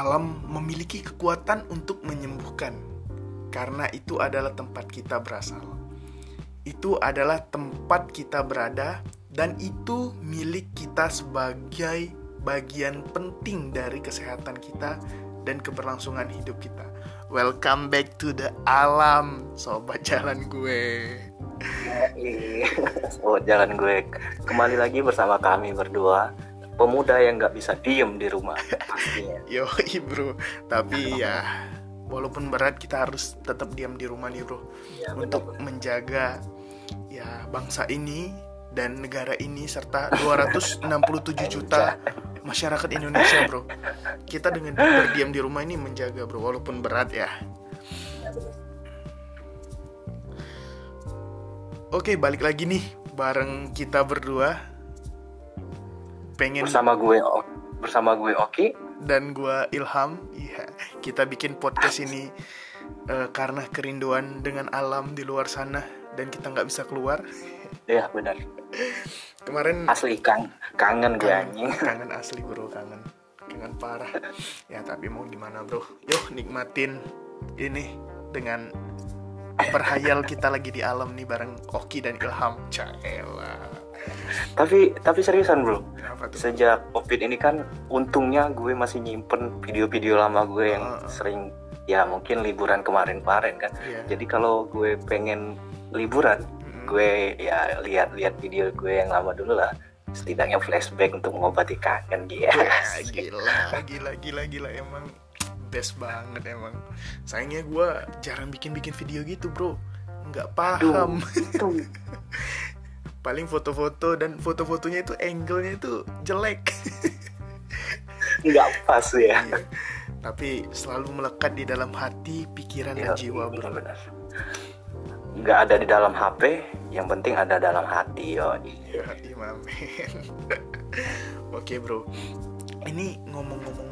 alam memiliki kekuatan untuk menyembuhkan, karena itu adalah tempat kita berasal. Itu adalah tempat kita berada, dan itu milik kita sebagai bagian penting dari kesehatan kita dan keberlangsungan hidup kita. Welcome back to the alam, sobat jalan gue. Sobat jalan gue kembali lagi bersama kami berdua pemuda yang nggak bisa diem di rumah pastinya. Yo bro, tapi ya walaupun berat kita harus tetap diam di rumah nih bro Ya, untuk menjaga ya bangsa ini dan negara ini serta 267 juta masyarakat Indonesia bro. Kita dengan berdiam di rumah ini menjaga bro walaupun berat ya. Oke balik lagi nih bareng kita berdua pengen bersama gue bersama gue Oki dan gua Ilham. Iya, kita bikin podcast ini eh, karena kerinduan dengan alam di luar sana dan kita nggak bisa keluar. ya benar Kemarin asli kang kangen gue kangen, anjing kangen asli bro, kangen, kangen parah. Ya tapi mau gimana bro? Yuk nikmatin ini dengan berhayal kita lagi di alam nih bareng Oki dan Ilham. Caela. Tapi tapi seriusan bro sejak covid ini kan untungnya gue masih nyimpen video-video lama gue yang Ah. sering ya mungkin liburan kemarin-kemarin kan Iya. jadi kalau gue pengen liburan Mm-mm. gue ya lihat-lihat video gue yang lama dulu lah setidaknya flashback untuk mengobati kangen Ya, yes. gila, gila, gila, gila emang best banget emang. Sayangnya gue jarang bikin-bikin video gitu bro, nggak paham. Tuh, Paling foto-foto dan foto-fotonya itu angle-nya itu jelek. nggak pas ya Iya. Tapi selalu melekat di dalam hati, pikiran dan Iya, jiwa bro. benar-benar. nggak ada di dalam HP yang penting ada dalam hati yo Ya, imamen. Oke bro, ini ngomong-ngomong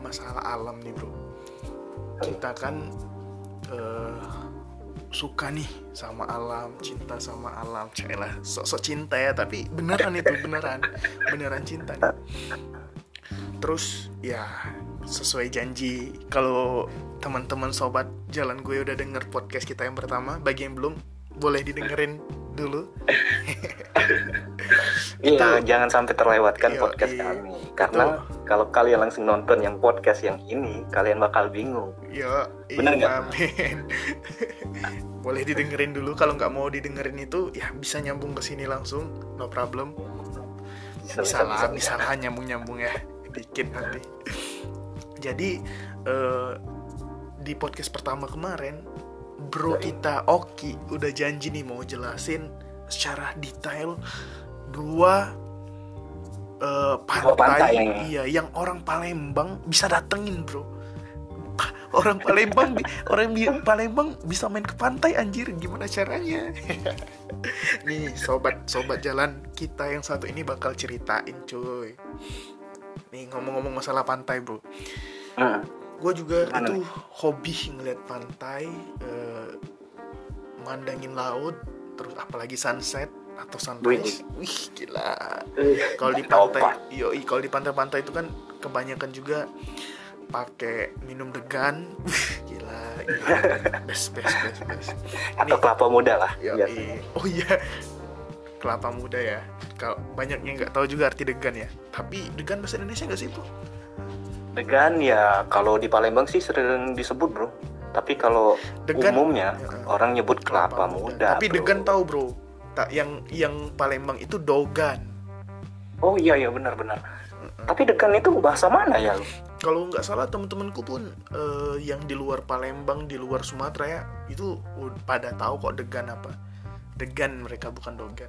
masalah alam nih bro. Kita kan eh, suka nih sama alam, cinta sama alam. Cailah, sok-sok cinta ya, tapi beneran itu beneran, beneran cinta. Nih. Terus ya sesuai janji kalau teman-teman sobat jalan gue udah denger podcast kita yang pertama, bagi yang belum boleh didengerin dulu. Iya, jangan sampai terlewatkan Iya, podcast iya. kami. Karena kalau kalian langsung nonton yang podcast yang ini, kalian bakal bingung. Ya, Bener nggak? Boleh didengerin dulu. Kalau nggak mau didengerin itu, ya bisa nyambung ke sini langsung, no problem. Bisa, Bisa, lah, bisa lah nyambung nyambung ya, dikit nanti. Jadi eh, di podcast pertama kemarin, bro kita Oki udah janji nih mau jelasin secara detail dua eh, pantai, pantai yang- iya yang orang Palembang bisa datengin bro. Orang Palembang orang Palembang bisa main ke pantai anjir. Gimana caranya? Nih sobat sobat jalan kita yang satu ini bakal ceritain cuy. Nih ngomong-ngomong masalah pantai bro. Hmm. gue juga Gimana itu hobi ngeliat pantai eh, mandangin laut terus apalagi sunset atau sunrise wih gila Eh, kalau di pantai yoi kalau di pantai-pantai itu kan kebanyakan juga pakai minum degan gila, gila. best best best best Atau kelapa muda lah. Iya. oh iya kelapa muda ya kalau banyak yang nggak tahu juga arti degan ya tapi degan bahasa Indonesia nggak sih bro Degan ya kalau di Palembang sih sering disebut bro. Tapi kalau Degan- umumnya Ya. orang nyebut kelapa, muda. tapi bro. degan tahu bro tak yang yang Palembang itu dogan Oh iya iya benar-benar. Tapi degan itu bahasa mana ya? kalau nggak salah temen-temenku pun eh, yang di luar Palembang di luar Sumatera ya itu pada tahu kok degan apa degan mereka bukan dogan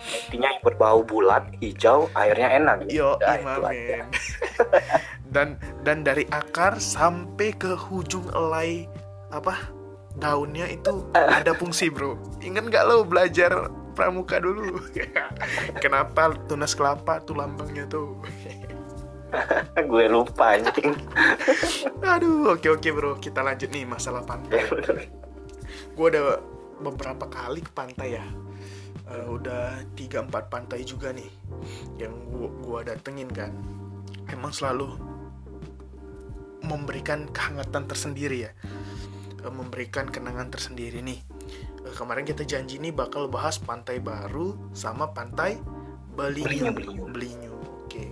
Intinya berbau bulat, hijau, airnya enak. yo imamen dan dan dari akar sampai ke ujung elai apa daunnya itu ada fungsi bro. Ingat nggak lo belajar pramuka dulu? Kenapa tunas kelapa tuh lambangnya tuh? Gue lupa anjing. aduh oke oke bro. Kita lanjut nih masalah pantai. Gue udah beberapa kali ke pantai ya. Eh, udah 3-4 pantai juga nih yang gua, gua datengin kan. Emang selalu memberikan kehangatan tersendiri ya Eh, memberikan kenangan tersendiri nih. Eh, kemarin kita janji nih bakal bahas pantai baru sama pantai Belinyu Belinyu, oke.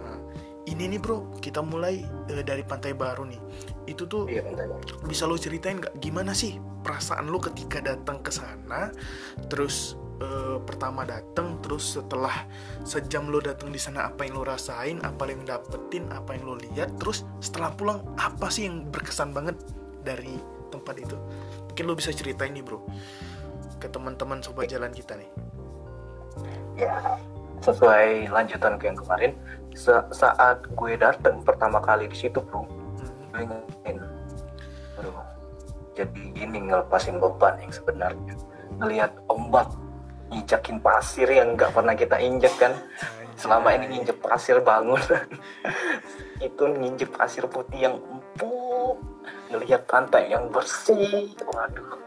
Nah, ini nih bro kita mulai eh, dari pantai baru nih. Itu tuh iya bisa lo ceritain nggak? Gimana sih perasaan lo ketika datang ke sana terus eh, pertama datang terus setelah sejam lo datang di sana apa yang lo rasain apa yang dapetin apa yang lo lihat terus setelah pulang apa sih yang berkesan banget dari tempat itu. Mungkin lo bisa ceritain nih bro ke teman-teman sobat jalan kita nih. Ya sesuai lanjutan ke yang kemarin sa- saat gue dateng pertama kali di situ bro Hmm, gue ingin bro jadi ini ngelepasin beban yang sebenarnya. Ngelihat ombak nginjakin pasir yang nggak pernah kita injek kan? Selama ini nginjek pasir bangun. Itu nginjek pasir putih yang empuk ngelihat pantai yang bersih. Waduh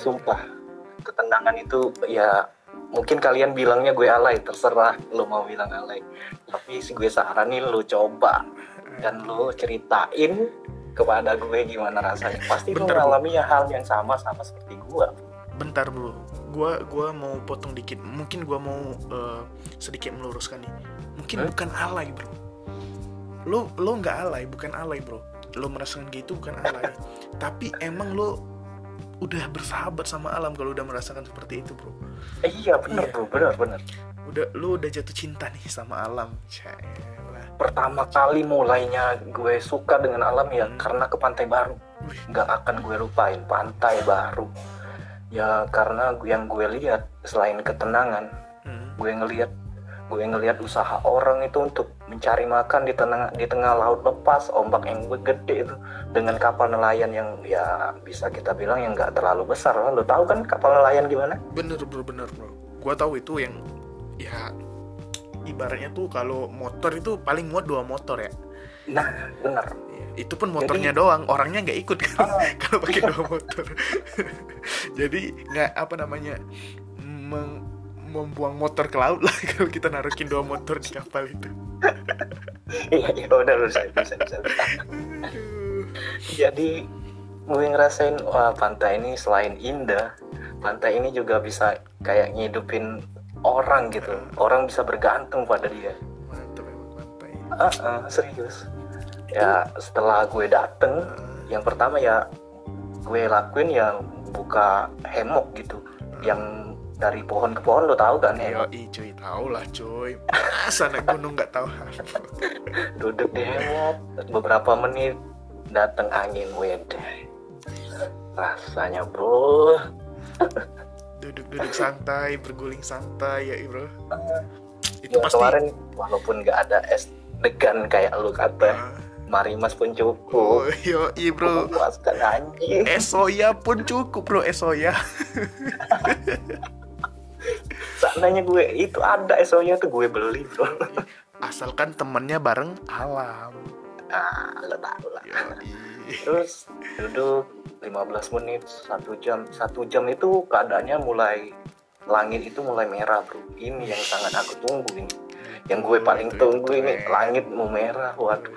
sumpah. Ketenangan itu ya mungkin kalian bilangnya gue alay terserah lo mau bilang alay. Tapi si gue saranin lo coba dan lo ceritain kepada gue gimana rasanya. Pasti lo mengalami ya hal yang sama sama seperti gue bentar bro gua gua mau potong dikit. Mungkin gua mau eh, sedikit meluruskan nih. Mungkin Hah? bukan alay bro. Lo lo nggak alay bukan alay bro lo merasakan gitu bukan alay tapi emang lo udah bersahabat sama alam kalau udah merasakan seperti itu bro. Eh, iya bener Iya. bro. Bener bener. Udah lo udah jatuh cinta nih sama alam pertama kali mulainya gue suka dengan alam ya Hmm. karena ke pantai baru. Nggak akan gue lupain pantai baru. Ya karena gue- yang gue lihat selain ketenangan hmm, gue ngelihat gue ngelihat usaha orang itu untuk mencari makan di tengah di tengah laut lepas ombak yang gede itu. Dengan kapal nelayan yang ya bisa kita bilang yang nggak terlalu besar lah. Lo tahu kan kapal nelayan gimana? Bener bro bener bro. Gua tahu itu yang ya ibaratnya tuh kalau motor itu paling muat dua motor ya. Nah bener. Iya, itu pun motornya doang. Orangnya nggak ikut kan Ah. kalau pakai dua motor. Jadi nggak apa namanya meng- membuang motor ke laut lah kalau kita naruhin dua motor di kapal itu. Iya iya udah bisa bisa bisa. Jadi gue ngerasain wah pantai ini selain indah pantai ini juga bisa kayak ngidupin orang gitu. Orang bisa bergantung pada dia. Mantap emang pantai Ah, ah, serius. Ya setelah gue dateng yang pertama ya gue lakuin ya buka hemok gitu yang dari pohon ke pohon lo tahu kan Yo, hemok cuy tau lah cuy. Masa naik gunung nggak tahu duduk di hemok beberapa menit dateng angin wede rasanya bro. Duduk-duduk santai berguling santai ya bro. Itu ya, pasti kemarin walaupun nggak ada es degan kayak lu kata Ah, marimas pun oh cukup yo bro memuaskan anjing. Esoya pun cukup bro esoya seandainya gue itu ada esonya tuh gue beli bro asalkan temennya bareng alam. Ah lo tau lah. Terus duduk 15 menit satu jam. Satu jam itu keadaannya mulai langit itu mulai merah bro. Ini yang sangat aku tunggu ini. Yang gue paling Itu- tunggu itu ini keren. langit mau merah waduh.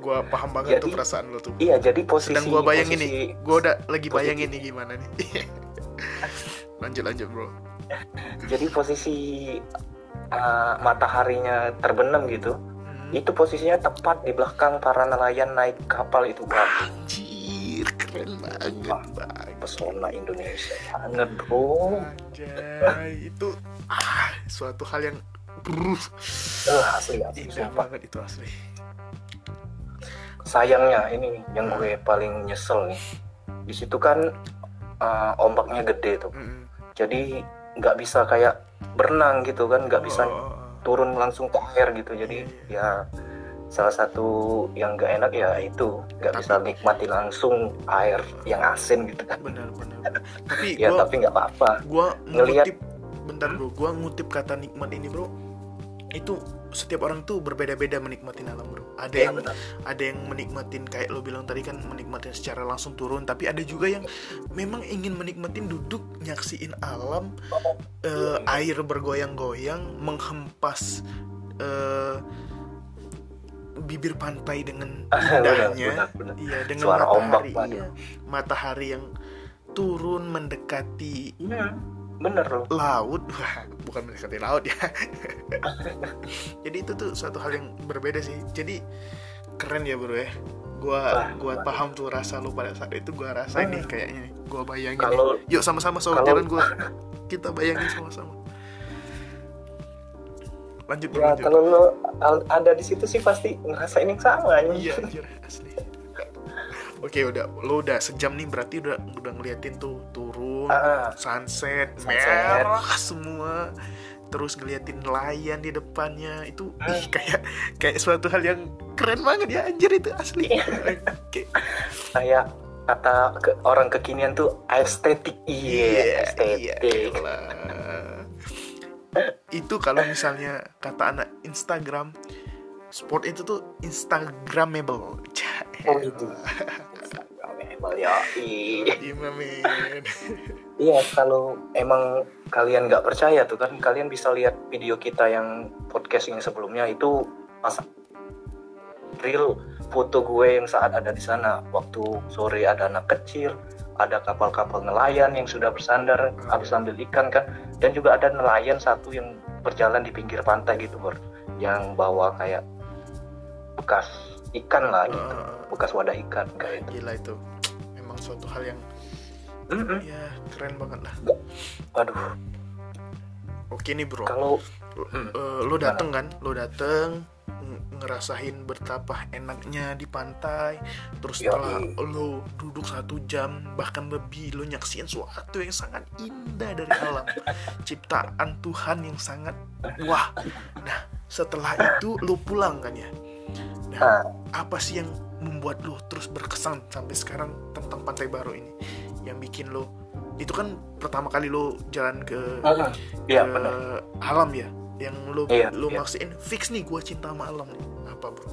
Gua paham banget tuh Jadi- perasaan lo tuh. iya jadi posisi sedang gua bayangin posisi, nih gua udah lagi posisi- bayangin nih gimana nih. Lanjut lanjut bro jadi posisi uh, mataharinya terbenam gitu Hmm. itu posisinya tepat di belakang para nelayan naik kapal itu waduh anjir keren banget Wah. bang pesona Indonesia banget bro Anjay, itu ah suatu hal yang Eh, asli asli indah sumpah. banget itu asli. sayangnya ini yang gue paling nyesel nih di situ kan uh, ombaknya gede tuh Mm. jadi nggak bisa kayak berenang gitu kan nggak bisa Oh, turun langsung ke air gitu jadi ya salah satu yang nggak enak ya itu nggak bisa nikmati langsung air yang asin gitu kan benar benar. benar. Tapi ya gua tapi nggak apa-apa gua ngelihat- bentar bro, gua ngutip kata nikmat ini bro. Itu setiap orang tuh berbeda-beda menikmatin alam bro. Ada ya yang benar. ada yang menikmatin kayak lo bilang tadi kan menikmatin secara langsung turun. Tapi ada juga yang memang ingin menikmatin duduk nyaksiin alam eh, air bergoyang-goyang menghempas eh, bibir pantai dengan indahnya. iya dengan Suara ombak, matahari waduh. iya. Matahari yang turun mendekati Iya, bener loh. laut? Wah bukan mendekati laut ya. Jadi itu tuh suatu hal yang berbeda sih. Jadi keren ya bro ya. Gua Wah, gua paham tuh rasa lu pada saat itu gua rasain nih Hmm. kayaknya nih. Gua bayangin Kalau- nih. yuk sama-sama sobat kalau- jalan gua. Kita bayangin sama-sama. Lanjut Ya lanjut. kalau lo ada di situ sih pasti ngerasain yang sama aja. iya anjir asli oke udah lo udah sejam nih berarti udah udah ngeliatin tuh turun Ah, sunset, Sunset. merah semua terus ngeliatin nelayan di depannya itu Hmm. ih, kayak kayak suatu hal yang keren banget ya anjir itu asli Iya. Oke. kayak kata ke, orang kekinian tuh estetik. Iya, estetik. iyalah. itu kalau misalnya kata anak Instagram sport itu tuh Instagramable Oh itu. Ya. Iya. Kalau emang kalian nggak percaya tuh kan kalian bisa lihat video kita yang podcast yang sebelumnya itu pas real foto gue yang saat ada di sana. Waktu sore ada anak kecil ada kapal-kapal nelayan yang sudah bersandar habis ambil ikan kan. Dan juga ada nelayan satu yang berjalan di pinggir pantai gitu bor. Yang bawa kayak bekas ikan lah gitu. Ah, bekas wadah ikan kayak itu gila itu memang suatu hal yang Mm-mm. ya keren banget lah. Waduh oke nih bro. Kalau Eh, lo dateng kan? Lo dateng ng- ngerasain betapa enaknya di pantai. Terus setelah lo duduk satu jam bahkan lebih lo nyaksiin suatu yang sangat indah dari alam. Ciptaan Tuhan yang sangat wah. Nah setelah itu lo pulang kan ya? Nah Ah. apa sih yang membuat lo terus berkesan sampai sekarang tentang pantai baru ini yang bikin lo itu kan pertama kali lo jalan ke Iya ke benar. alam ya yang lu Iya, lu iya. maksudin fix nih gue cinta sama alam nih apa bro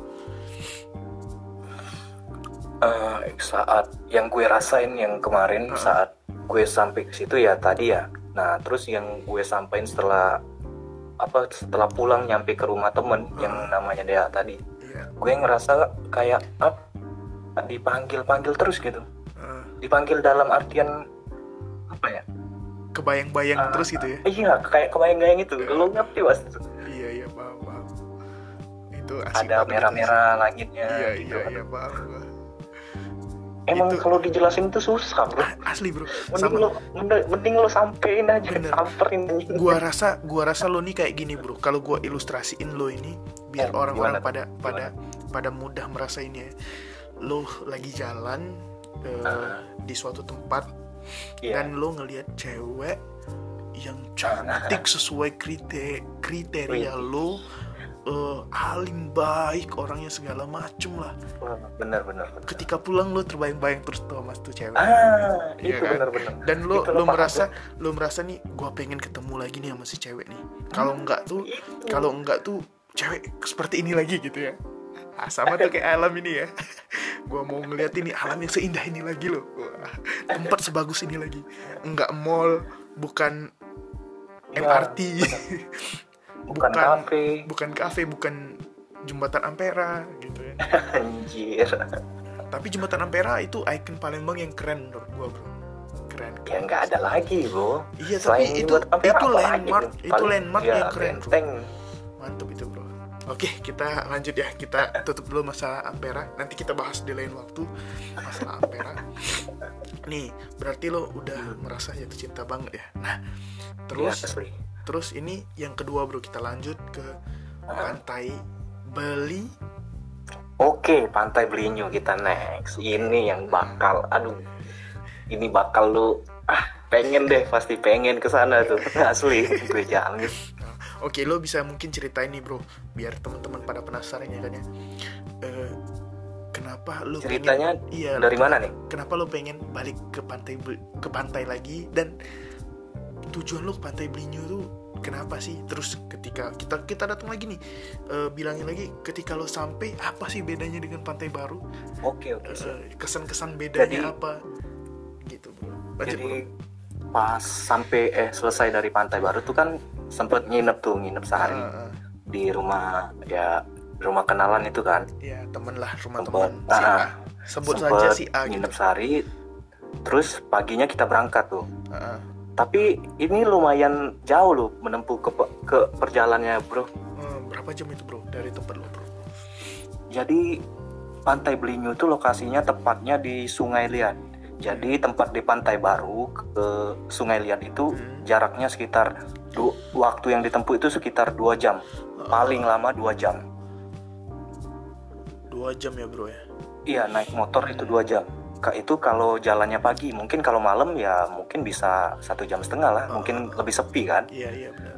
Eh, saat yang gue rasain yang kemarin Heeh. saat gue sampai ke situ ya tadi ya. Nah terus yang gue sampaikan setelah apa setelah pulang nyampe ke rumah temen yang namanya Dea tadi, iya gue ngerasa kayak apa dipanggil panggil terus gitu. eh, Dipanggil dalam artian apa ya? kebayang-bayang Ah, terus gitu ya Iya kayak kebayang-bayang itu. Lo ngerti mas? iya iya paham paham itu asik Ada merah-merah langitnya. iya gitu iya kan. iya paham gua. Emang Itu- kalau dijelasin itu susah bro. asli bro Mending sama lo mending, lo sampein aja, Bener. samperin gua rasa gua rasa lo nih kayak gini bro kalau gua ilustrasiin lo ini biar Eh, orang-orang gimana pada pada pada mudah merasa ini ya lo lagi jalan eh, di suatu tempat Iya. dan lo ngelihat cewek yang cantik sesuai kriteria kriteria lo eh, alim baik orangnya segala macem lah Wah, benar benar benar. ketika pulang lo terbayang-bayang terus tuh sama tuh cewek Ah, Iya itu kan? benar benar. dan lo Itu lo merasa lo merasa nih gua pengen ketemu lagi nih sama si cewek nih kalau enggak tuh Itu. kalau enggak tuh cewek seperti ini lagi gitu ya. Ah, sama tuh kayak alam ini ya. Gua mau ngeliat ini alam yang seindah ini lagi loh. Wah, tempat sebagus ini lagi. Enggak mall bukan Iya, MRT bukan, bukan- kafe, bukan kafe bukan jembatan Ampera gitu ya. Anjir. tapi jembatan Ampera itu ikon Palembang yang keren menurut gua bro. Keren Ya nggak ada lagi, bro. Iya Selain tapi itu itu lagi, landmark itu landmark ya, yang keren bro. Mantap itu bro. Oke kita lanjut ya kita tutup dulu masalah Ampera. Nanti kita bahas di lain waktu masalah Ampera. Nih berarti lo udah merasa jatuh cinta banget ya. Nah terus asli. terus ini yang kedua bro kita lanjut ke pantai Bali. Oke, Pantai Belinyu kita next. Ini yang bakal, aduh, ini bakal lu ah pengen deh, pasti pengen ke sana tuh. Asli, gue jamin. Oke lo bisa mungkin ceritain nih bro biar teman-teman pada penasaran ya kan ya. Eh, kenapa lo Ceritanya pengen, iya Dari mana nih? kenapa lo pengen balik ke pantai ke pantai lagi dan tujuan lo ke pantai Belinyu tuh kenapa sih terus ketika kita kita datang lagi nih eh, bilangin lagi ketika lo sampai apa sih bedanya dengan pantai baru Oke, oke. Eh, kesan-kesan bedanya Jadi- apa gitu bro lanjut Jadi bro pas sampai eh selesai dari Pantai Baru tuh kan sempet nginep tuh, nginep sehari. Ah, ah. di rumah ya rumah kenalan itu kan. Ya temen lah rumah Sempet, teman si ah, A. Sebut Sempet saja si A gitu. nginep sehari. Terus paginya kita berangkat tuh. Heeh. tapi ini lumayan jauh loh menempuh ke ke perjalanannya bro. Eh, berapa jam itu bro? Dari tempat lo bro. Jadi pantai Belinyu itu lokasinya tepatnya di Sungai Liat. Jadi tempat di pantai baru ke Sungai Liat itu Hmm. jaraknya sekitar du- waktu yang ditempuh itu sekitar dua jam. Paling lama dua jam. Dua jam ya bro ya? Iya naik motor itu dua jam. Kak itu kalau jalannya pagi mungkin kalau malam ya mungkin bisa satu jam setengah lah. Mungkin lebih sepi kan? Iya iya benar.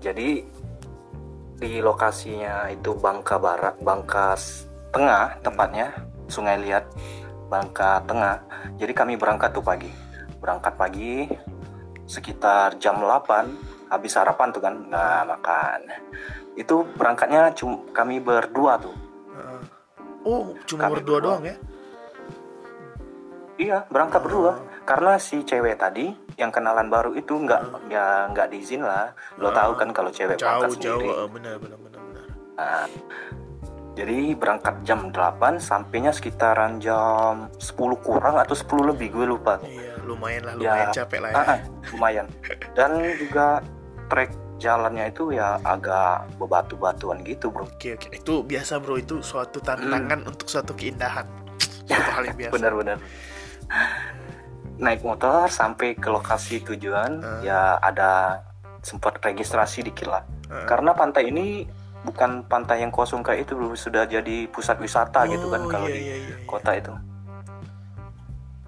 Jadi di lokasinya itu Bangka Barat Bangka Tengah tepatnya. Sungai Liat Bangka Tengah. Jadi kami berangkat tuh pagi. Berangkat pagi sekitar jam 8 habis sarapan tuh kan? Nah makan. Itu berangkatnya cuma kami berdua tuh. Oh cuma Kami berdua berdua. doang ya? Iya, berangkat berdua. Karena si cewek tadi yang kenalan baru itu nggak ya nggak diizin lah. Lo tahu kan kalau cewek berangkat jauh. jauh sendiri. benar benar benar benar. Nah, jadi berangkat jam 8, sampainya sekitaran jam 10 kurang atau 10 lebih, gue lupa. iya lumayan lah Ya, lumayan capek lah ya ah, lumayan. Dan juga trek jalannya itu ya agak bebatu-batuan gitu, bro. oke oke itu biasa bro itu suatu tantangan untuk suatu keindahan suatu hal yang biasa Benar-benar. Naik motor sampai ke lokasi tujuan, Ah. ya ada sempat registrasi dikit lah. Heeh. Karena pantai ini bukan pantai yang kosong kayak itu, bro. Sudah jadi pusat wisata gitu kan Oh, kalau iya, di iya, iya, iya. kota itu.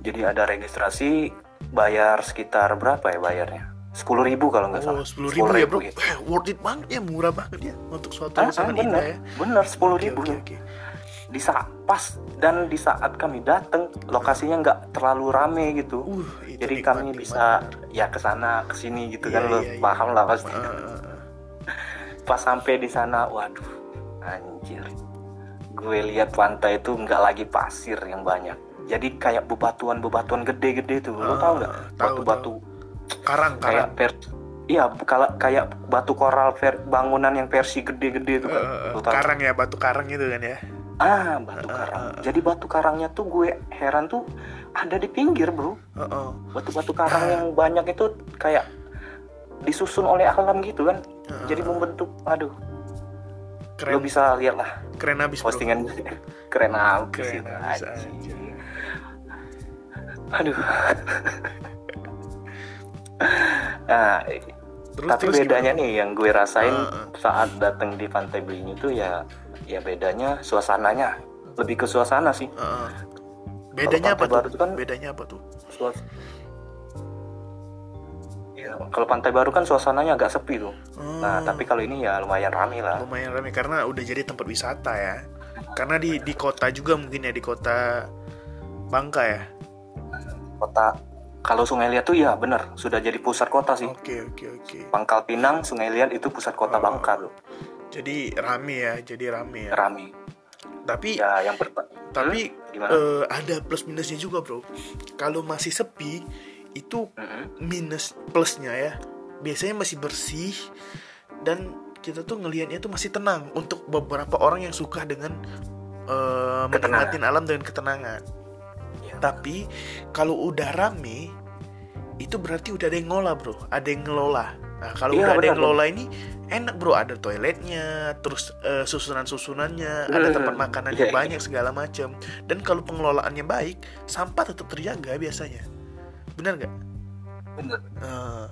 Jadi ada registrasi, bayar sekitar berapa ya bayarnya? Sepuluh ribu kalau nggak salah. Oh, sepuluh ribu ya bro, ya. Eh, worth it banget ya, murah banget ya untuk suatu Ah, ah, bener, indah ya. bener sepuluh Oke, ribu. Oke oke. Di saat pas dan di saat kami datang lokasinya nggak terlalu rame gitu. Uh, Jadi nikmat, kami nikmat, bisa ya ke sana ke sini gitu Iya, kan lo iya, iya. paham lah pasti. Ah. Pas sampai di sana, waduh, anjir. Gue lihat pantai itu nggak lagi pasir yang banyak. Jadi kayak bebatuan-bebatuan gede-gede tuh. Lo Ah, tau nggak? tahu, Batu-batu Karang kayak karang. per Iya, kalau kayak batu koral ver- bangunan yang versi gede-gede tuh kan. Eh, eh, Lo tahu? karang ya batu karang itu kan ya. Ah, batu karang. Jadi batu karangnya tuh gue heran tuh ada di pinggir, Bro. Batu-batu karang yang banyak itu kayak disusun oleh alam gitu kan. Heeh. Jadi membentuk aduh, Keren lo bisa lihat lah keren abis bro. postingan keren abis Keren itu, abis anjing. aja. aduh nah Terus tapi terus bedanya gimana? nih yang gue rasain Ah, ah. saat datang di pantai Belinyu itu ya ya bedanya suasananya lebih ke suasana sih Heeh. Bedanya apa Baru tuh? kan- Bedanya apa tuh? Suas kalau pantai baru kan suasananya agak sepi tuh nah Oh, tapi kalau ini ya lumayan rame lah lumayan ramai karena udah jadi tempat wisata ya. Karena di di kota juga mungkin ya di kota Bangka ya. kota kalau Sungai Liat tuh ya bener sudah jadi pusat kota sih Oke oke oke. Pangkal Pinang Sungai Liat itu pusat kota Oh. Bangka tuh Jadi rame ya, jadi rame ya. rame Tapi ya yang ber tapi eh, ada plus minusnya juga bro. Kalau masih sepi itu minus plusnya ya. Biasanya masih bersih dan kita tuh ngelihatnya tuh masih tenang untuk beberapa orang yang suka dengan eh, Ketenangan. menikmatin alam dengan ketenangan. Ya. Tapi kalau udah rame itu berarti udah ada yang ngolah bro, ada yang ngelola. Nah kalau Iya, udah ada yang ngelola ini enak bro, ada toiletnya, terus eh, susunan-susunannya, ada Hmm, tempat makanan iya, yang iya. banyak segala macam. Dan kalau pengelolaannya baik, sampah tetap terjaga biasanya. Benar nggak? bener Nah,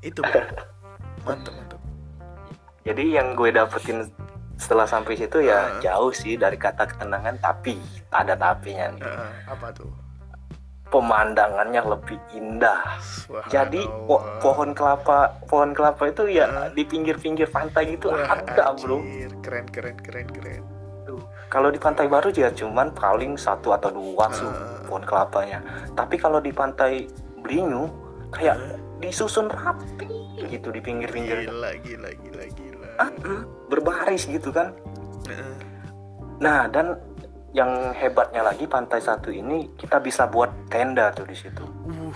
itu mantap mantap. jadi yang gue dapetin setelah sampai situ ya Ah. jauh sih dari kata ketenangan tapi ada tapinya nih Nah, apa tuh? pemandangannya lebih indah jadi po- pohon kelapa pohon kelapa itu ya Ah. di pinggir-pinggir pantai gitu Wah, ada bro keren keren keren keren. Kalau di pantai baru ya cuman paling satu atau dua tuh Ah. pohon kelapanya tapi kalau di pantai Belinyu kayak Ah. disusun rapi gitu di pinggir-pinggir Gila gila gila gila. Ah, berbaris gitu kan Heeh. Nah, dan yang hebatnya lagi pantai satu ini kita bisa buat tenda tuh di situ. Uh,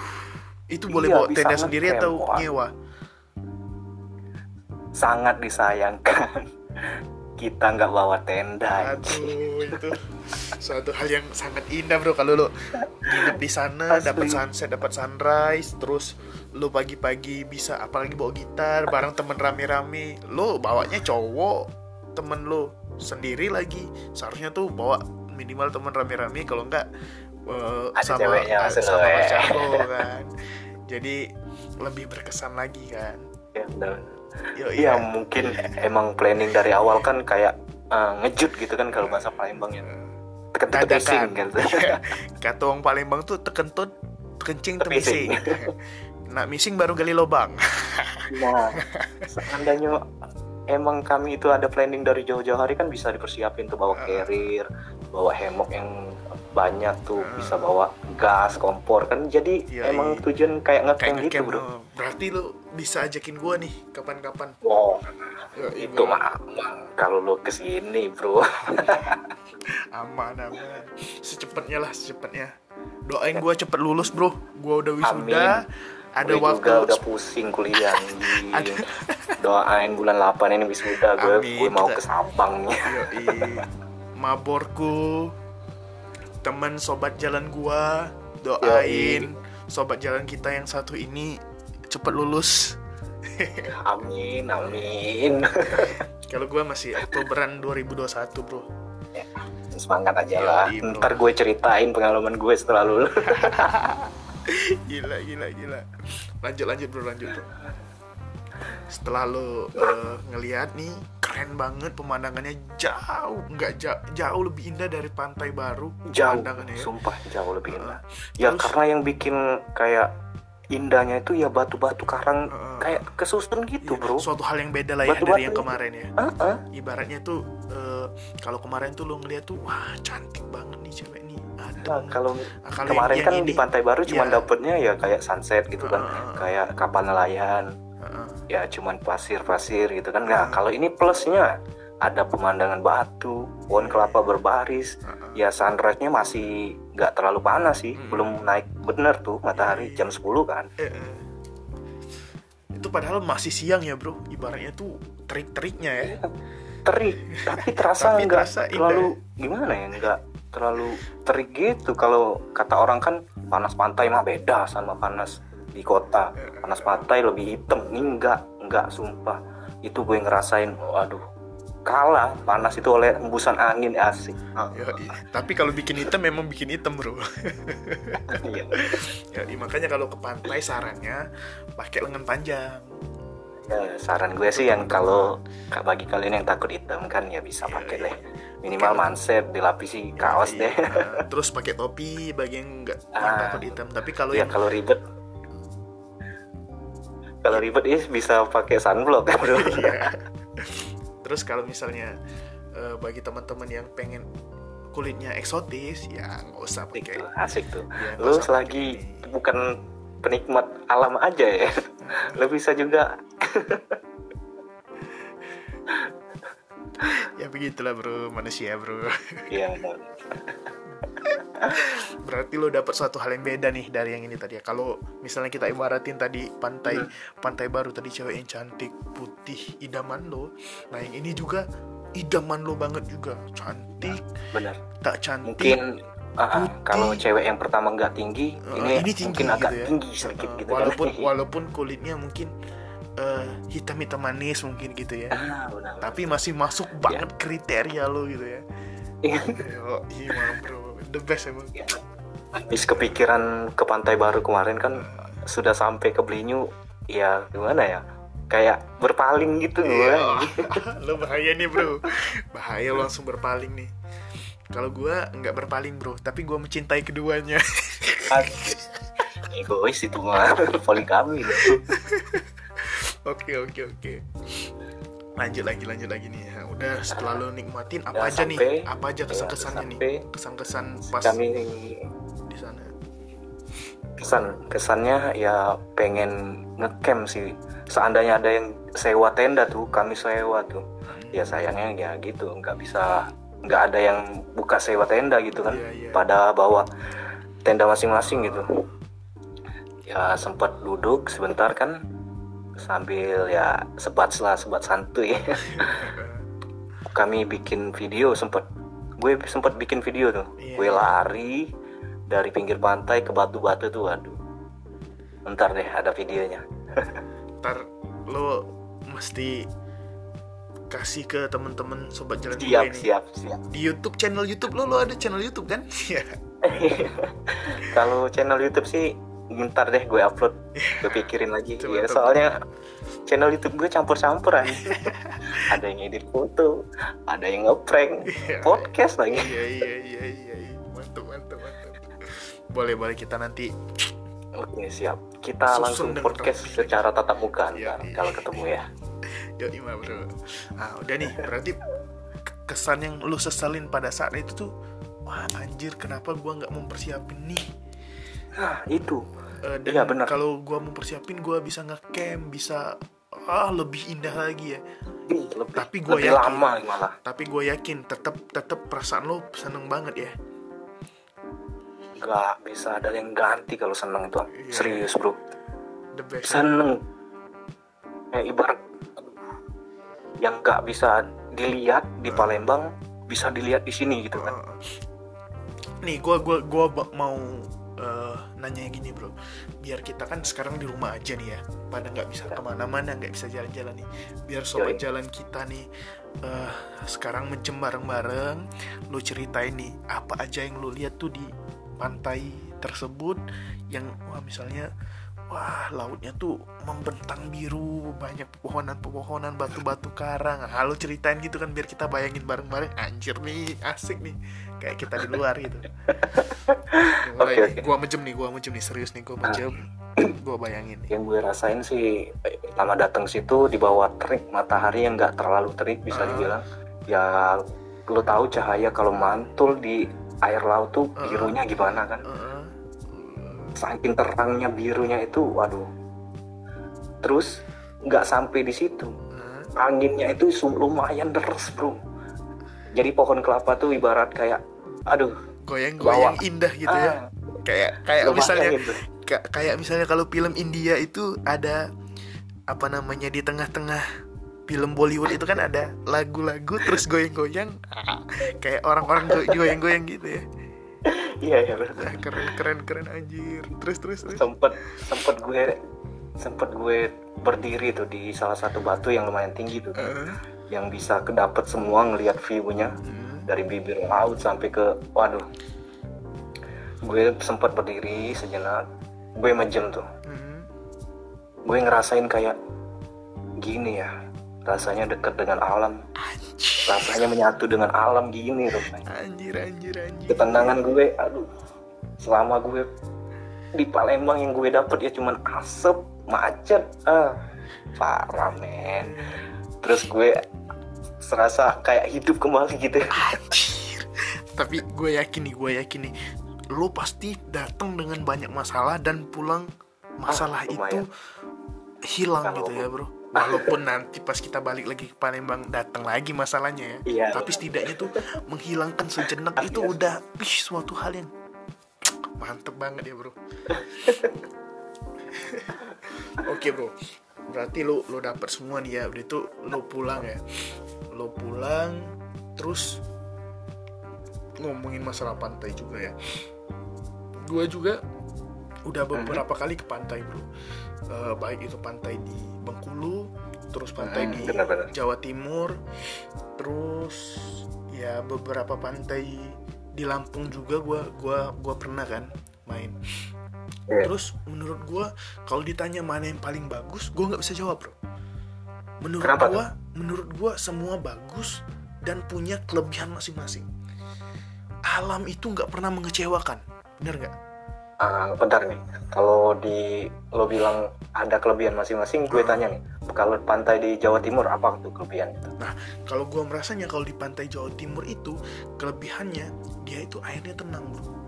itu boleh Iya, bawa tenda sendiri atau nyewa? Sangat disayangkan. Kita nggak bawa tenda aduh itu suatu hal yang sangat indah bro. Kalau lo nginep di sana dapat sunset dapat sunrise terus lo pagi-pagi bisa apalagi bawa gitar bareng temen rame-rame. Lo bawanya cowok temen lo sendiri lagi. Seharusnya tuh bawa minimal temen rame-rame kalau enggak eh, Ada sama ceweknya sama pacar lo kan. Jadi lebih berkesan lagi kan. Ya, benar. Yo, Iya mungkin emang planning dari awal kan kayak eh, ngejut gitu kan kalau bahasa Palembang ya. Teken-teken dadakan. kan. Kata orang Palembang tuh tekentut kencing Tepising. temising. Nak missing baru gali lubang. Nah, seandainya emang kami itu ada planning dari jauh-jauh hari kan bisa dipersiapin tuh bawa carrier, bawa hemok yang banyak tuh, bisa bawa gas, kompor kan. Jadi Iya, emang iya. tujuan kayak ngecamp gitu, Bro. Oh. berarti lu bisa ajakin gua nih kapan-kapan Wow, Yo, itu mah aman kalau lu ke sini, Bro. aman aman secepatnya lah secepatnya doain gua cepet lulus bro gua udah wisuda ada Gue waktu juga udah pusing kuliah. Ada. Doain bulan 8 ini wisuda gue Amin. gue mau ke Sabang nih. Yoi. maborku teman sobat jalan gua doain sobat jalan kita yang satu ini cepet lulus Amin, amin. kalau gua masih Oktoberan 2021 bro Semangat aja lah. Yoi, bro. Ntar gue ceritain pengalaman gue setelah lulus. gila gila gila lanjut lanjut bro lanjut bro setelah lo eh, ngelihat nih keren banget pemandangannya jauh nggak jauh jauh lebih indah dari pantai baru jauh pemandangannya ya. sumpah jauh lebih indah Heeh. ya Terus- karena yang bikin kayak indahnya itu ya batu-batu karang Heeh. kayak kesusun gitu Iya, bro suatu hal yang beda lah ya Batu-batu dari yang kemarin ya Heeh. ibaratnya tuh eh, kalau kemarin tuh lo ngeliat tuh wah cantik banget nih cewek nih Nah, kalau Nah, kemarin yang kan ini- di Pantai Baru cuma Iya. dapetnya ya kayak sunset gitu kan Heeh. kayak kapal nelayan Heeh. ya cuman pasir-pasir gitu kan nah kalau ini plusnya ada pemandangan batu pohon kelapa berbaris. Ya sunrise-nya masih nggak terlalu panas sih. Hmm. belum naik bener tuh matahari Iya. jam 10 kan. Itu padahal masih siang ya bro. Ibaratnya tuh terik-teriknya ya. Terik. Tapi terasa Tapi nggak terasa indah. terlalu gimana ya nggak terlalu terik gitu. Kalau kata orang kan panas pantai mah beda sama panas di kota. Panas pantai lebih hitam. Ini nggak nggak sumpah. Itu gue ngerasain waduh kalah panas itu oleh embusan angin asik Yoi. tapi kalau bikin hitam memang bikin hitam bro Iya. Yoi, makanya kalau ke pantai sarannya pakai lengan panjang Ya, saran gue sih yang kalau bagi kalian yang takut hitam kan ya bisa pakai deh minimal manset dilapisi kaos Iya. deh Nah, terus pakai topi bagi yang nggak Ah. takut hitam tapi kalau ya yang kalau ribet kalau ribet ya bisa pakai sunblock kan bro Iya. Terus kalau misalnya eh, bagi teman-teman yang pengen kulitnya eksotis ya nggak usah pakai. Asik tuh Ya, lu selagi pakai ini. bukan penikmat alam aja ya lu bisa juga. Ya begitulah bro. Manusia bro. Ya berarti lo dapat suatu hal yang beda nih dari yang ini tadi ya. Kalau misalnya kita ibaratin tadi pantai Hmm. pantai baru tadi cewek yang cantik putih idaman lo. Nah yang ini juga idaman lo banget juga. Cantik. Benar. Tak cantik. Mungkin Putih. kalau cewek yang pertama nggak tinggi eh, ini, mungkin agak gitu ya. tinggi sedikit Eh, gitu walaupun kan. walaupun kulitnya mungkin eh, hitam hitam manis mungkin gitu ya. Ah, benar, tapi masih masuk banget kriteria lo gitu ya. Iya. Bro the best emang. Habis kepikiran ke pantai baru kemarin kan sudah sampai ke Belinyu ya gimana ya? Kayak berpaling gitu Iya, gue lo bahaya nih bro. Bahaya lo langsung berpaling nih. Kalau gua nggak berpaling bro tapi gua mencintai keduanya. Egois itu mah poligami oke oke oke lanjut lagi lanjut lagi nih. Ya, udah setelah lo nikmatin apa Udah aja sampai- nih apa aja udah kesan kesannya sampai nih? kesan kesan pas kami di sana. Kesan kesannya ya pengen ngecamp sih. Seandainya ada yang sewa tenda tuh kami sewa tuh. Ya sayangnya ya gitu nggak bisa nggak ada yang buka sewa tenda gitu kan. Iya, iya. pada bawa tenda masing-masing gitu. Ya sempat duduk sebentar kan sambil ya sebat lah sebat santuy. Kami bikin video sempet. Gue sempet bikin video tuh. Iya. gue lari dari pinggir pantai ke batu-batu tuh aduh. Ntar deh ada videonya. Ntar lo mesti kasih ke temen-temen sobat jalan siap ini. siap siap. Di YouTube channel YouTube lo lo ada channel YouTube kan? Iya. Kalau channel YouTube sih ntar deh gue upload gue pikirin lagi. Coba, ya soalnya channel YouTube gue campur-campur aja ada yang edit foto ada yang ngeprank Iya. podcast lagi. Iya iya iya iya iya. mantap mantap mantap boleh boleh kita nanti oke siap. Kita Susun langsung podcast secara tatap muka Iya, ntar iya. kalau ketemu ya. Yo ima bro. Ah udah nih. Berarti kesan yang lu sesalin pada saat itu tuh wah anjir kenapa gua nggak mempersiapin nih nah itu. Eh, dan Iya, benar. kalau gua mempersiapin gua bisa ngecamp bisa ah lebih indah lagi ya. Ih, lebih, Tapi gua lebih yakin. lama malah. Tapi gue yakin tetap tetap perasaan lo seneng banget ya. Nggak bisa ada yang ganti kalau seneng tuh. Iya. serius bro. The best. Seneng. Ya ibarat yang nggak bisa dilihat di Palembang bisa dilihat di sini gitu kan. Uh, nih gue gua gua mau eh, nanya gini bro. Biar kita kan sekarang di rumah aja nih ya. Pada nggak bisa ke mana-mana nggak bisa jalan-jalan nih. Biar sobat Yoi. jalan kita nih eh, sekarang mencem bareng-bareng lu ceritain nih apa aja yang lu lihat tuh di pantai tersebut yang wah misalnya wah lautnya tuh membentang biru banyak pepohonan-pepohonan batu-batu karang. Nah, lu ceritain gitu kan biar kita bayangin bareng-bareng. Anjir nih asik nih kayak kita di luar gitu. Mulai Oke, nih, oke. gua mejem nih gua mejem nih serius nih gua mejem. Gua bayangin nih. Yang gue rasain sih pertama datang situ di bawah terik matahari yang nggak terlalu terik bisa Ah. dibilang. Ya lo tahu cahaya kalau mantul di air laut tuh Ah. birunya gimana kan? Heeh. saking terangnya birunya itu waduh. Terus nggak sampai di situ. Anginnya itu lumayan deras bro. Jadi pohon kelapa tuh ibarat kayak aduh. Goyang-goyang indah gitu ya. Ah, kayak kayak lumayan misalnya gitu. ka- kayak misalnya kalau film India itu ada apa namanya di tengah-tengah film Bollywood itu kan ada lagu-lagu terus goyang-goyang. Ah, kayak orang-orang go- goyang-goyang gitu ya. Iya iya. Nah, keren keren keren anjir. Terus terus terus. Sempet sempet gue sempet gue berdiri tuh di salah satu batu yang lumayan tinggi tuh. Eh, yang bisa kedapet semua ngelihat view-nya hmm, dari bibir laut sampai ke waduh. Gue sempet berdiri sejenak gue mejem tuh. Hmm. gue ngerasain kayak gini ya rasanya dekat dengan alam. Anjir. Rasanya menyatu dengan alam gini tuh. Anjir anjir anjir. Ketenangan gue aduh. Selama gue di Palembang yang gue dapet ya cuman asap macet. Ah parah men. Terus gue serasa kayak hidup kembali gitu Anjir. Tapi gue yakin nih, gue yakin nih, lo pasti datang dengan banyak masalah dan pulang masalah Ah, itu hilang Kalau- gitu ya bro. Walaupun nanti pas kita balik lagi ke Palembang datang lagi masalahnya ya. Iya. Tapi setidaknya tuh menghilangkan sejenak itu Iya. udah ih, suatu hal yang mantep banget ya bro. Oke bro, berarti lo lo dapet semua nih ya. Udah itu lo pulang ya. Lo pulang, terus ngomongin masalah pantai juga ya. Gue juga udah beberapa kali ke pantai bro. Eh, baik itu pantai di Bengkulu, terus pantai Hmm, di benar-benar. Jawa Timur, terus ya beberapa pantai di Lampung juga gua gua gua pernah kan main. Iya. Terus menurut gua kalau ditanya mana yang paling bagus, gua nggak bisa jawab bro. Menurut Kenapa gua, menurut gua semua bagus dan punya kelebihan masing-masing. Alam itu nggak pernah mengecewakan, bener nggak? Ah, bentar nih kalau di lo bilang ada kelebihan masing-masing gue tanya nih kalau pantai di Jawa Timur apa tuh kelebihan itu Nah, kalau gua merasanya kalau di pantai Jawa Timur itu kelebihannya dia itu airnya tenang bro.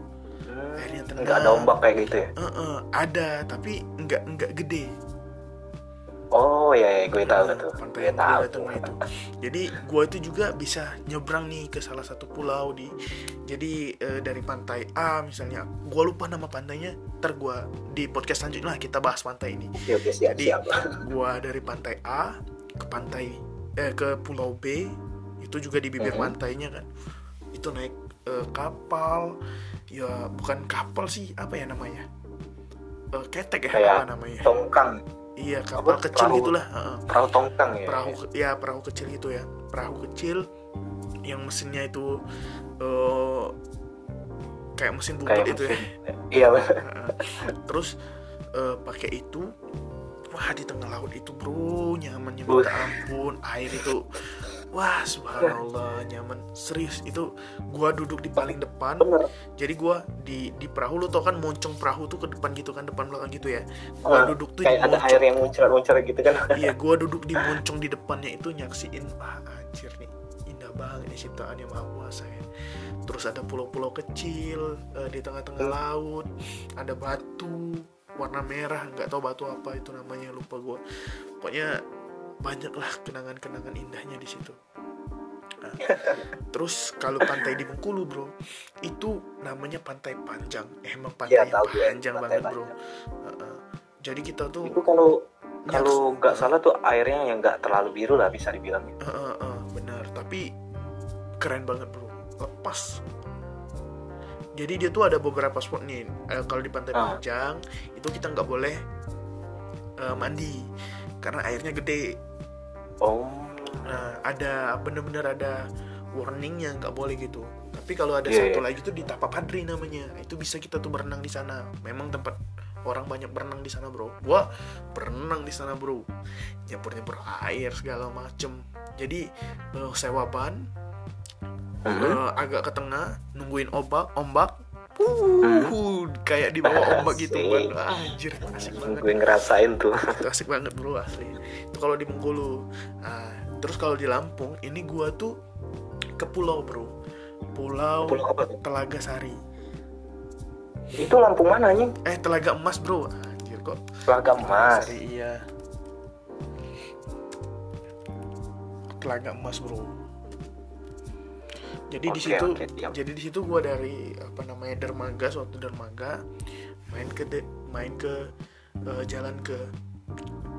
Airnya tenang. nggak ada ombak kayak gitu ya Eh, eh, ada tapi nggak nggak gede. oh ya, ya gue tahu tuh pantai gue tahu Timur itu. Jadi gua itu juga bisa nyebrang nih ke salah satu pulau di. Jadi eh, dari pantai A misalnya, gua lupa nama pantainya. Ntar gua di podcast selanjutnya lah kita bahas pantai ini. oke oke siap Jadi gua dari pantai A ke pantai eh ke pulau B itu juga di bibir Mhm. pantainya kan itu naik eh, kapal ya bukan kapal sih apa ya namanya Eh, ketek ya Kayak apa namanya tongkang iya kapal apa, kecil perahu. gitulah heeh. perahu tongkang ya perahu ya perahu kecil itu ya perahu kecil yang mesinnya itu eh, kayak mesin bubut kayak itu ya mesin. iya Heeh. terus eh, pakai itu wah di tengah laut itu bro nyamannya minta ampun air itu wah subhanallah nyaman. Serius itu gua duduk di paling depan. Bener. Jadi gua di di perahu lu tau kan moncong perahu tuh ke depan gitu kan depan belakang gitu ya? Gua Ah, duduk tuh di kayak ada moncong. air yang muncrat-muncrat gitu kan. Iya gua duduk di moncong di depannya itu nyaksiin ah anjir nih indah banget nih ciptaan yang maha kuasa ya. Terus ada pulau-pulau kecil eh, di tengah-tengah laut ada batu warna merah nggak tahu batu apa itu namanya lupa gua. Pokoknya banyak lah kenangan-kenangan indahnya di situ. Nah, terus kalau pantai di Bengkulu bro itu namanya pantai panjang. Eh, emang pantai Iya, tahu panjang pantai banget bro. Panjang. Heeh. jadi kita tuh itu kalau nyaks- kalau nggak salah tuh airnya yang nggak terlalu biru lah bisa dibilang. Eh, eh, eh, benar. Tapi keren banget bro. Lepas. Jadi dia tuh ada beberapa spot nih. Eh, kalau di pantai Ah. panjang itu kita nggak boleh eh, mandi. Karena airnya gede oh. Nah ada bener-bener ada warningnya nggak boleh gitu. Tapi kalau ada Iya, satu lagi tuh di Tapapadri namanya. Itu bisa kita tuh berenang di sana. Memang tempat orang banyak berenang di sana bro. Gua berenang di sana bro. Nyempur nyempur air segala macem. Jadi eh, sewa ban Mhm. eh, agak ke tengah nungguin ombak ombak uh kayak di bawah ombak gitu kan anjir asik banget. Gue ngerasain tuh. Itu asik banget bro asli. Itu kalau di Bengkulu. Nah, terus kalau di Lampung ini gua tuh ke pulau bro. Pulau Pulau apa? Telaga Sari. Itu Lampung mana anjing? Eh Telaga Emas bro. Anjir kok? Telaga Emas. Sari iya. Telaga Emas bro jadi di Oke, situ siap. jadi di situ gua dari apa namanya dermaga suatu dermaga main ke de- main ke eh, jalan ke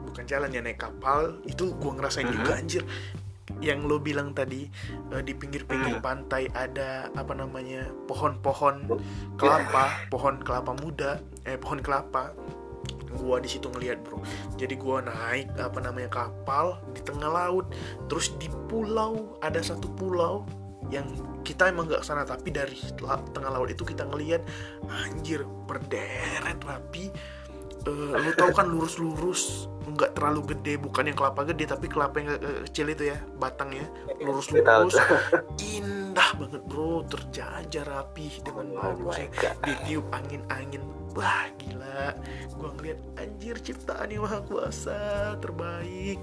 bukan jalan ya naik kapal itu gua ngerasain Mhm. juga anjir yang lo bilang tadi eh, di pinggir-pinggir Mhm. pantai ada apa namanya pohon-pohon kelapa pohon kelapa muda eh pohon kelapa gua di situ ngeliat bro jadi gua naik apa namanya kapal di tengah laut terus di pulau ada satu pulau yang kita emang nggak sana tapi dari tengah laut itu kita ngeliat anjir berderet rapi. Eh, lu tahu kan lurus-lurus nggak terlalu gede bukan yang kelapa gede tapi kelapa yang kecil itu ya batangnya lurus-lurus. Indah banget bro terjajar rapi dengan Oh bagus God. ditiup angin-angin wah gila. Gua ngeliat anjir ciptaan yang maha kuasa terbaik.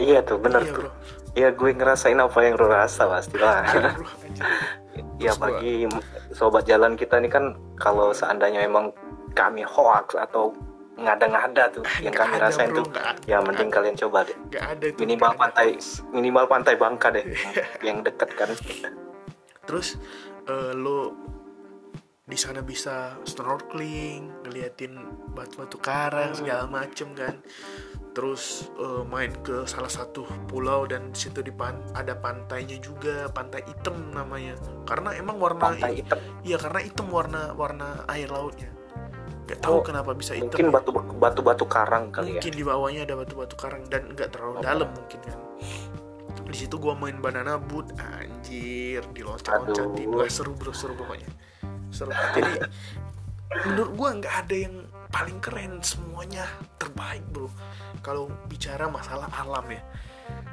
Iya tuh bener iya tuh. bro Iya gue ngerasain apa yang lo rasa pasti lah. Iya, Ya bagi sobat jalan kita nih kan kalau seandainya emang kami hoax atau ngada-ngada tuh yang Nggak kami ada, rasain bro, tuh nggak ya mending kalian coba deh. Nggak ada itu minimal nggak ada. pantai minimal pantai Bangka deh yang deket kan. Terus eh, lo di sana bisa snorkeling ngeliatin batu-batu karang segala macem kan terus eh, main ke salah satu pulau dan di situ di pan ada pantainya juga pantai hitam namanya. Karena emang warna pantai hitam. iya karena hitam warna warna air lautnya. Nggak tahu Oh, kenapa bisa hitam mungkin ya. batu batu batu karang kali ya. Mungkin di bawahnya ada batu-batu karang dan nggak terlalu Oh. dalam mungkin kan. Di situ gua main banana boat anjir diloncat-loncatin. Aduh. wah seru bro seru pokoknya. Seru. Jadi menurut gua nggak ada yang paling keren semuanya terbaik bro. Kalau bicara masalah alam ya.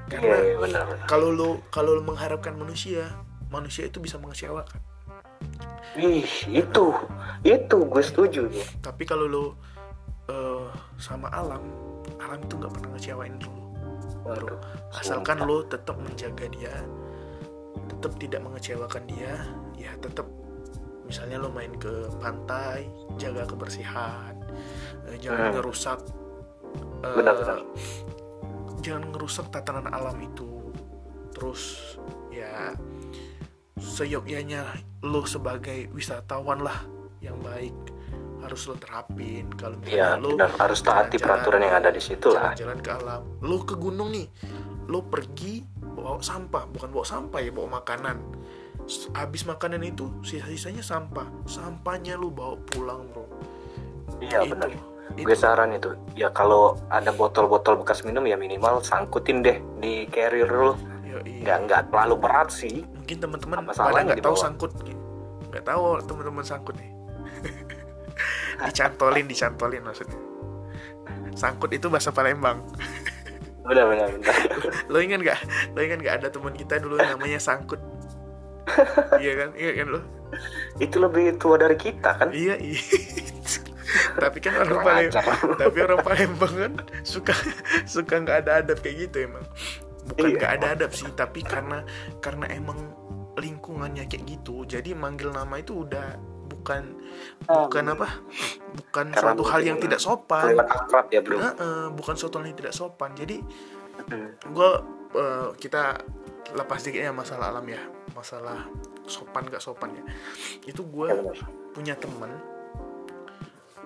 Iya karena iya, benar benar. kalau lo kalau lo mengharapkan manusia manusia itu bisa mengecewakan. Ih itu itu gue setuju tuh tapi kalau lo eh, sama alam alam itu nggak pernah ngecewain lo bro asalkan lo tetap menjaga dia tetap tidak mengecewakan dia ya tetap misalnya lo main ke pantai jaga kebersihan jangan Hmm. ngerusak eh, Benar-benar. jangan ngerusak tatanan alam itu. Terus ya seyogyanya lo sebagai wisatawan lah yang baik harus lo terapin. Kalau Iya misalnya lo benar. Harus taati jalan-jalan- peraturan yang ada di situ lah. jalan-jalan ke alam. Lo ke gunung nih lo pergi bawa sampah. Bukan bawa sampah ya bawa makanan. Habis makanan itu sisa-sisanya sampah. Sampahnya lu bawa pulang bro iya Itu. benar Itu. gue saran itu ya kalau ada botol-botol bekas minum ya minimal sangkutin deh di carrier lu. Nggak nggak terlalu berat sih. Mungkin teman-teman pada nggak tahu sangkut nggak tahu teman-teman sangkut nih. Dicantolin dicantolin maksudnya. Sangkut itu bahasa Palembang. Benar benar benar lo ingat nggak? Lo ingat nggak ada teman kita dulu namanya sangkut? Iya kan? Iya kan lo? Itu lebih tua dari kita kan? Iya iya tapi kan orang Palembang tapi orang Palembang kan suka suka nggak ada adab kayak gitu emang. Bukan Iya. nggak ada adab sih tapi karena karena emang lingkungannya kayak gitu jadi manggil nama itu udah bukan bukan apa? Bukan Karena suatu hal yang tidak sopan. akrab ya bro. Heeh, bukan suatu hal yang tidak sopan. Jadi Hmm. gue kita lepas dikit ya masalah alam ya. Masalah sopan gak sopan ya. Itu gue Ya, benar. punya teman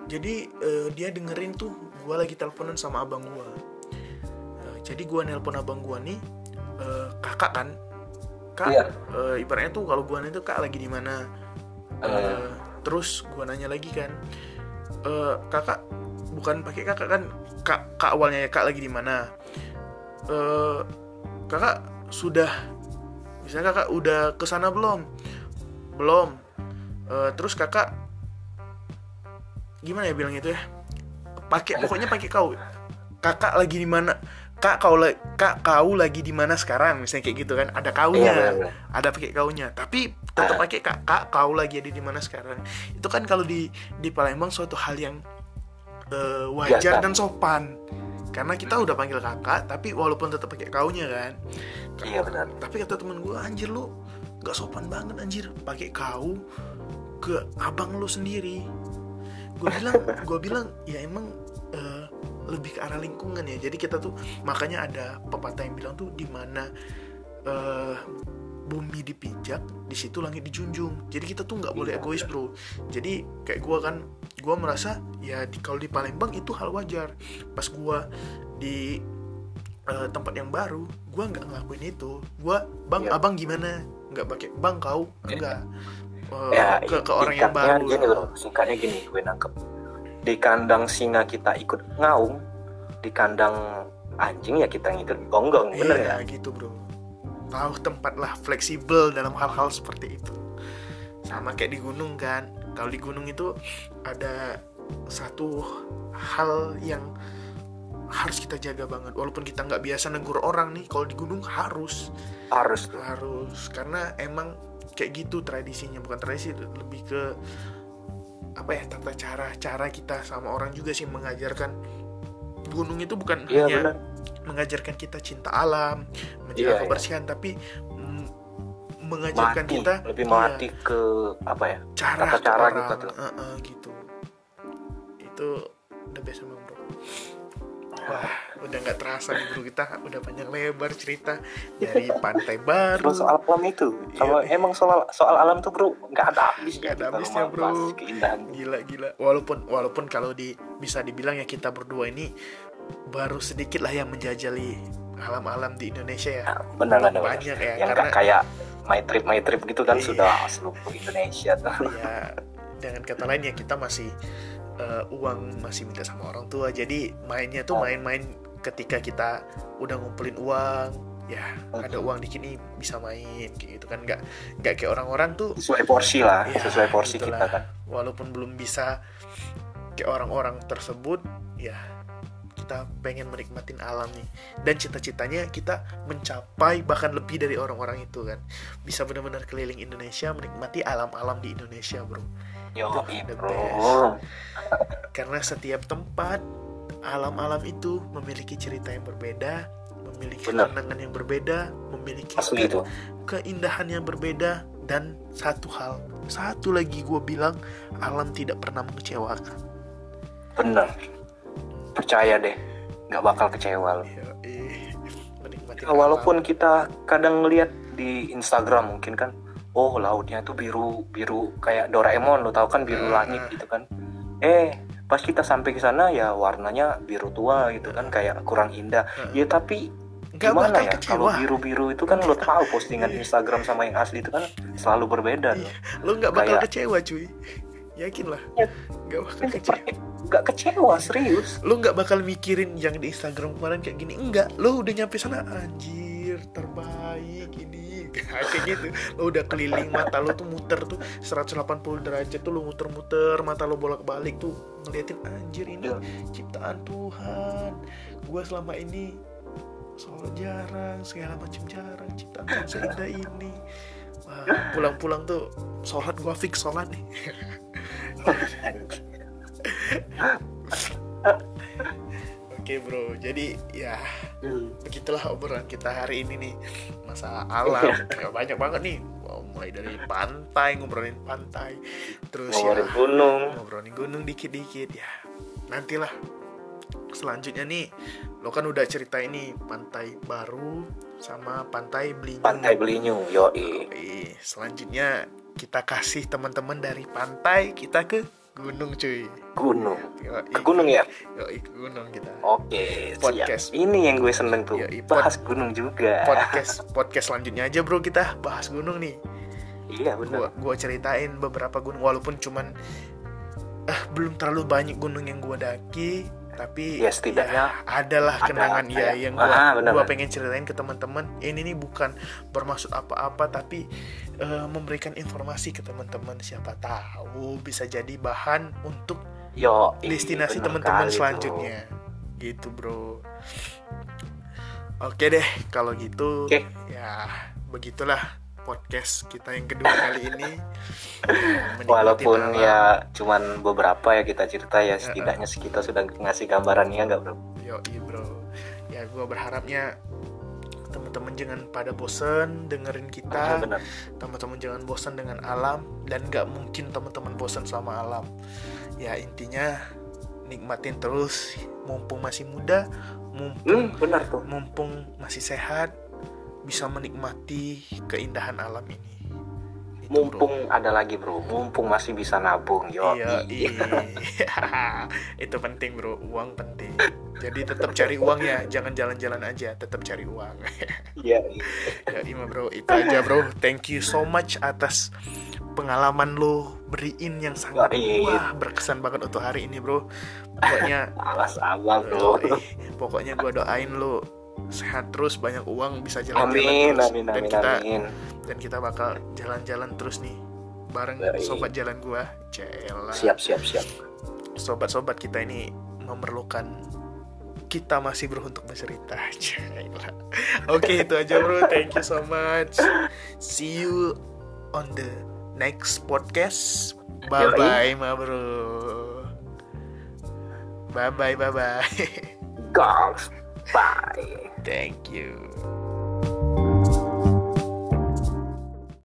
jadi eh, dia dengerin tuh gue lagi teleponan sama abang gue jadi gue nelpon abang gue nih eh, kakak kan? Kak Iya. eh, ibaratnya tuh kalau gue nanya tuh kak lagi di mana? Eh, terus gue nanya lagi kan eh, kakak bukan pakai kakak kan? Kak kak awalnya ya kak lagi di mana? Eh kakak sudah misalnya kakak udah ke sana belum? Belum. Eh, terus kakak gimana ya bilang itu ya? Pakai pokoknya pakai kau. Kakak lagi di mana? Kak kau kak kau lagi di mana sekarang? Misalnya kayak gitu kan. Ada kaunya. Iya, benar, benar. ada pakai kaunya. Tapi tetap pakai kak kak kau lagi ada di mana sekarang. Itu kan kalau di di Palembang suatu hal yang eh, wajar Biasa. dan sopan. Karena kita udah panggil kakak tapi walaupun tetap pakai kaunya kan. Iya benar. tapi kata temen gue anjir lu nggak sopan banget anjir. Pakai kau ke abang lu sendiri gue bilang gue bilang ya emang eh, lebih ke arah lingkungan ya. Jadi kita tuh makanya ada pepatah yang bilang tuh di mana eh, bumi dipijak di situ langit dijunjung. Jadi kita tuh nggak boleh Iya, egois bro. Jadi kayak gue kan gue merasa ya di, kalau di Palembang itu hal wajar. Pas gue di eh, tempat yang baru gue nggak ngelakuin itu. Gue bang Iya. abang gimana? Nggak pakai bang kau? Enggak Eh, ya ke, ke orang yang baru. gini loh singkatnya gini gue nangkep. Di kandang singa kita ikut ngaung di kandang anjing ya kita ngikut gonggong bener iya nggak gitu bro. Tahu tempat lah fleksibel dalam hal-hal seperti itu. Sama kayak di gunung kan. Kalau di gunung itu ada satu hal yang harus kita jaga banget. Walaupun kita nggak biasa negur orang nih kalau di gunung harus. Harus. Tuh harus karena emang kayak gitu tradisinya bukan tradisi lebih ke apa ya tata cara cara kita sama orang juga sih mengajarkan gunung itu bukan iya hanya benar mengajarkan kita cinta alam, menjaga Iya, kebersihan, tapi mm, mengajarkan mati kita lebih iya, mati ke apa ya cara tata cara orang, kita tuh. eh, eh, gitu. Itu the best emang bro. Wah, udah nggak terasa nih bro kita udah panjang lebar cerita dari pantai baru. Soal alam itu kalau Iya. emang soal soal alam tuh bro nggak ada habis Nggak ada habisnya, bro. keindahan Gila gila. Walaupun walaupun kalau di bisa dibilang ya kita berdua ini baru sedikit lah yang menjajali alam-alam di Indonesia ya. benar Belum benar benar. banyak ya yang karena kayak my trip my trip gitu kan Iya. sudah seluruh Indonesia tuh ya dengan kata lain ya kita masih eh, uang masih minta sama orang tua jadi mainnya tuh Oh. main-main ketika kita udah ngumpulin uang ya Oke. ada uang di sini bisa main kayak gitu kan nggak nggak kayak orang-orang tuh sesuai porsi lah ya, sesuai porsi gitulah. kita kan walaupun belum bisa kayak orang-orang tersebut ya kita pengen menikmatin alam nih dan cita-citanya kita mencapai bahkan lebih dari orang-orang itu kan bisa benar-benar keliling Indonesia menikmati alam-alam di Indonesia bro yo the bro. karena setiap tempat alam-alam itu memiliki cerita yang berbeda memiliki kenangan yang berbeda memiliki asli itu. keindahan yang berbeda dan satu hal satu lagi gue bilang alam tidak pernah mengecewakan. Bener percaya deh nggak bakal kecewa lo Ya, eh, walaupun kita kadang ngeliat di Instagram mungkin kan oh lautnya tuh biru biru kayak Doraemon lo tau kan biru Hmm. langit gitu kan? Eh pas kita sampai ke sana ya warnanya biru tua gitu kan kayak kurang indah. Hmm. ya tapi Nggak gimana ya kalau biru-biru itu kan lo tahu postingan Instagram sama yang asli itu kan selalu berbeda loh. lo nggak bakal Kayak- kecewa cuy. Yakin lah. Ya, nggak bakal kecewa. nggak kecewa serius. Lo nggak bakal mikirin yang di Instagram kemarin kayak gini. Enggak lo udah nyampe sana anjir terbaik ini kayak gitu. Lo udah keliling mata lo tuh muter tuh. 180 derajat tuh lo muter-muter mata lo bolak-balik tuh. Ngeliatin anjir ini Iya. ciptaan Tuhan. Gua selama ini sholat jarang segala macam jarang. Ciptaan Tuhan seindah ini. Pulang-pulang tuh sholat gua fix sholat nih Oke bro, jadi ya begitulah obrolan kita hari ini nih. Masa alam. Ya, banyak banget nih. Wow, mulai dari pantai ngobrolin pantai. Terus ngomongin ya gunung. ngobrolin gunung dikit-dikit ya. Nantilah selanjutnya nih lo kan udah cerita ini pantai baru sama pantai Belinyu pantai Belinyu yoi. Yoi. selanjutnya kita kasih teman-teman dari pantai kita ke gunung cuy. Gunung? Ke gunung ya? Yoi, ke gunung kita. Oke Podcast. siap ini yang gue seneng tuh. Yoi, pod- bahas gunung juga. podcast. Podcast selanjutnya aja bro kita bahas gunung nih. Iya gua benar gua ceritain beberapa gunung walaupun cuman eh belum terlalu banyak gunung yang gua daki tapi Ya, setidaknya ya, adalah ada kenangan ya ya. yang gua Ah, benar, gua benar. pengen ceritain ke teman-teman ini nih bukan bermaksud apa-apa tapi eh, memberikan informasi ke teman-teman siapa tahu bisa jadi bahan untuk yo destinasi bener teman-teman kali tuh. selanjutnya gitu bro oke deh kalau gitu Oke. ya begitulah podcast kita yang kedua kali ini. Walaupun alam. ya cuman beberapa ya kita cerita ya setidaknya kita sudah ngasih gambarannya nggak bro? Yoi bro. Ya gue berharapnya teman-teman jangan pada bosen dengerin kita. Benar. Teman-teman jangan bosan dengan alam dan nggak mungkin teman-teman bosan sama alam. Ya intinya nikmatin terus. Mumpung masih muda mumpung hmm, benar tuh. mumpung masih sehat bisa menikmati keindahan alam ini. Itu, bro. mumpung ada lagi bro. Mumpung masih bisa nabung yo. Iya iya. Itu penting bro. Uang penting. Jadi tetap cari uang ya. Jangan jalan-jalan aja. Tetap cari uang. Iya ya Ima bro itu aja bro. Thank you so much atas pengalaman lo beriin yang sangat wah berkesan banget untuk hari ini bro. Pokoknya alas abang bro. Pokoknya gua doain lo sehat terus banyak uang bisa jalan-jalan amin terus. amin dan amin kita amin. dan kita bakal jalan-jalan terus nih bareng Yoi. sobat jalan gua Cela. Siap siap siap. Sobat-sobat kita ini memerlukan kita masih bro untuk bercerita Cela. Oke itu aja bro. Thank you so much. See you on the next podcast. Bye bye ma bro. Bye bye bye bye Goals bye. Thank you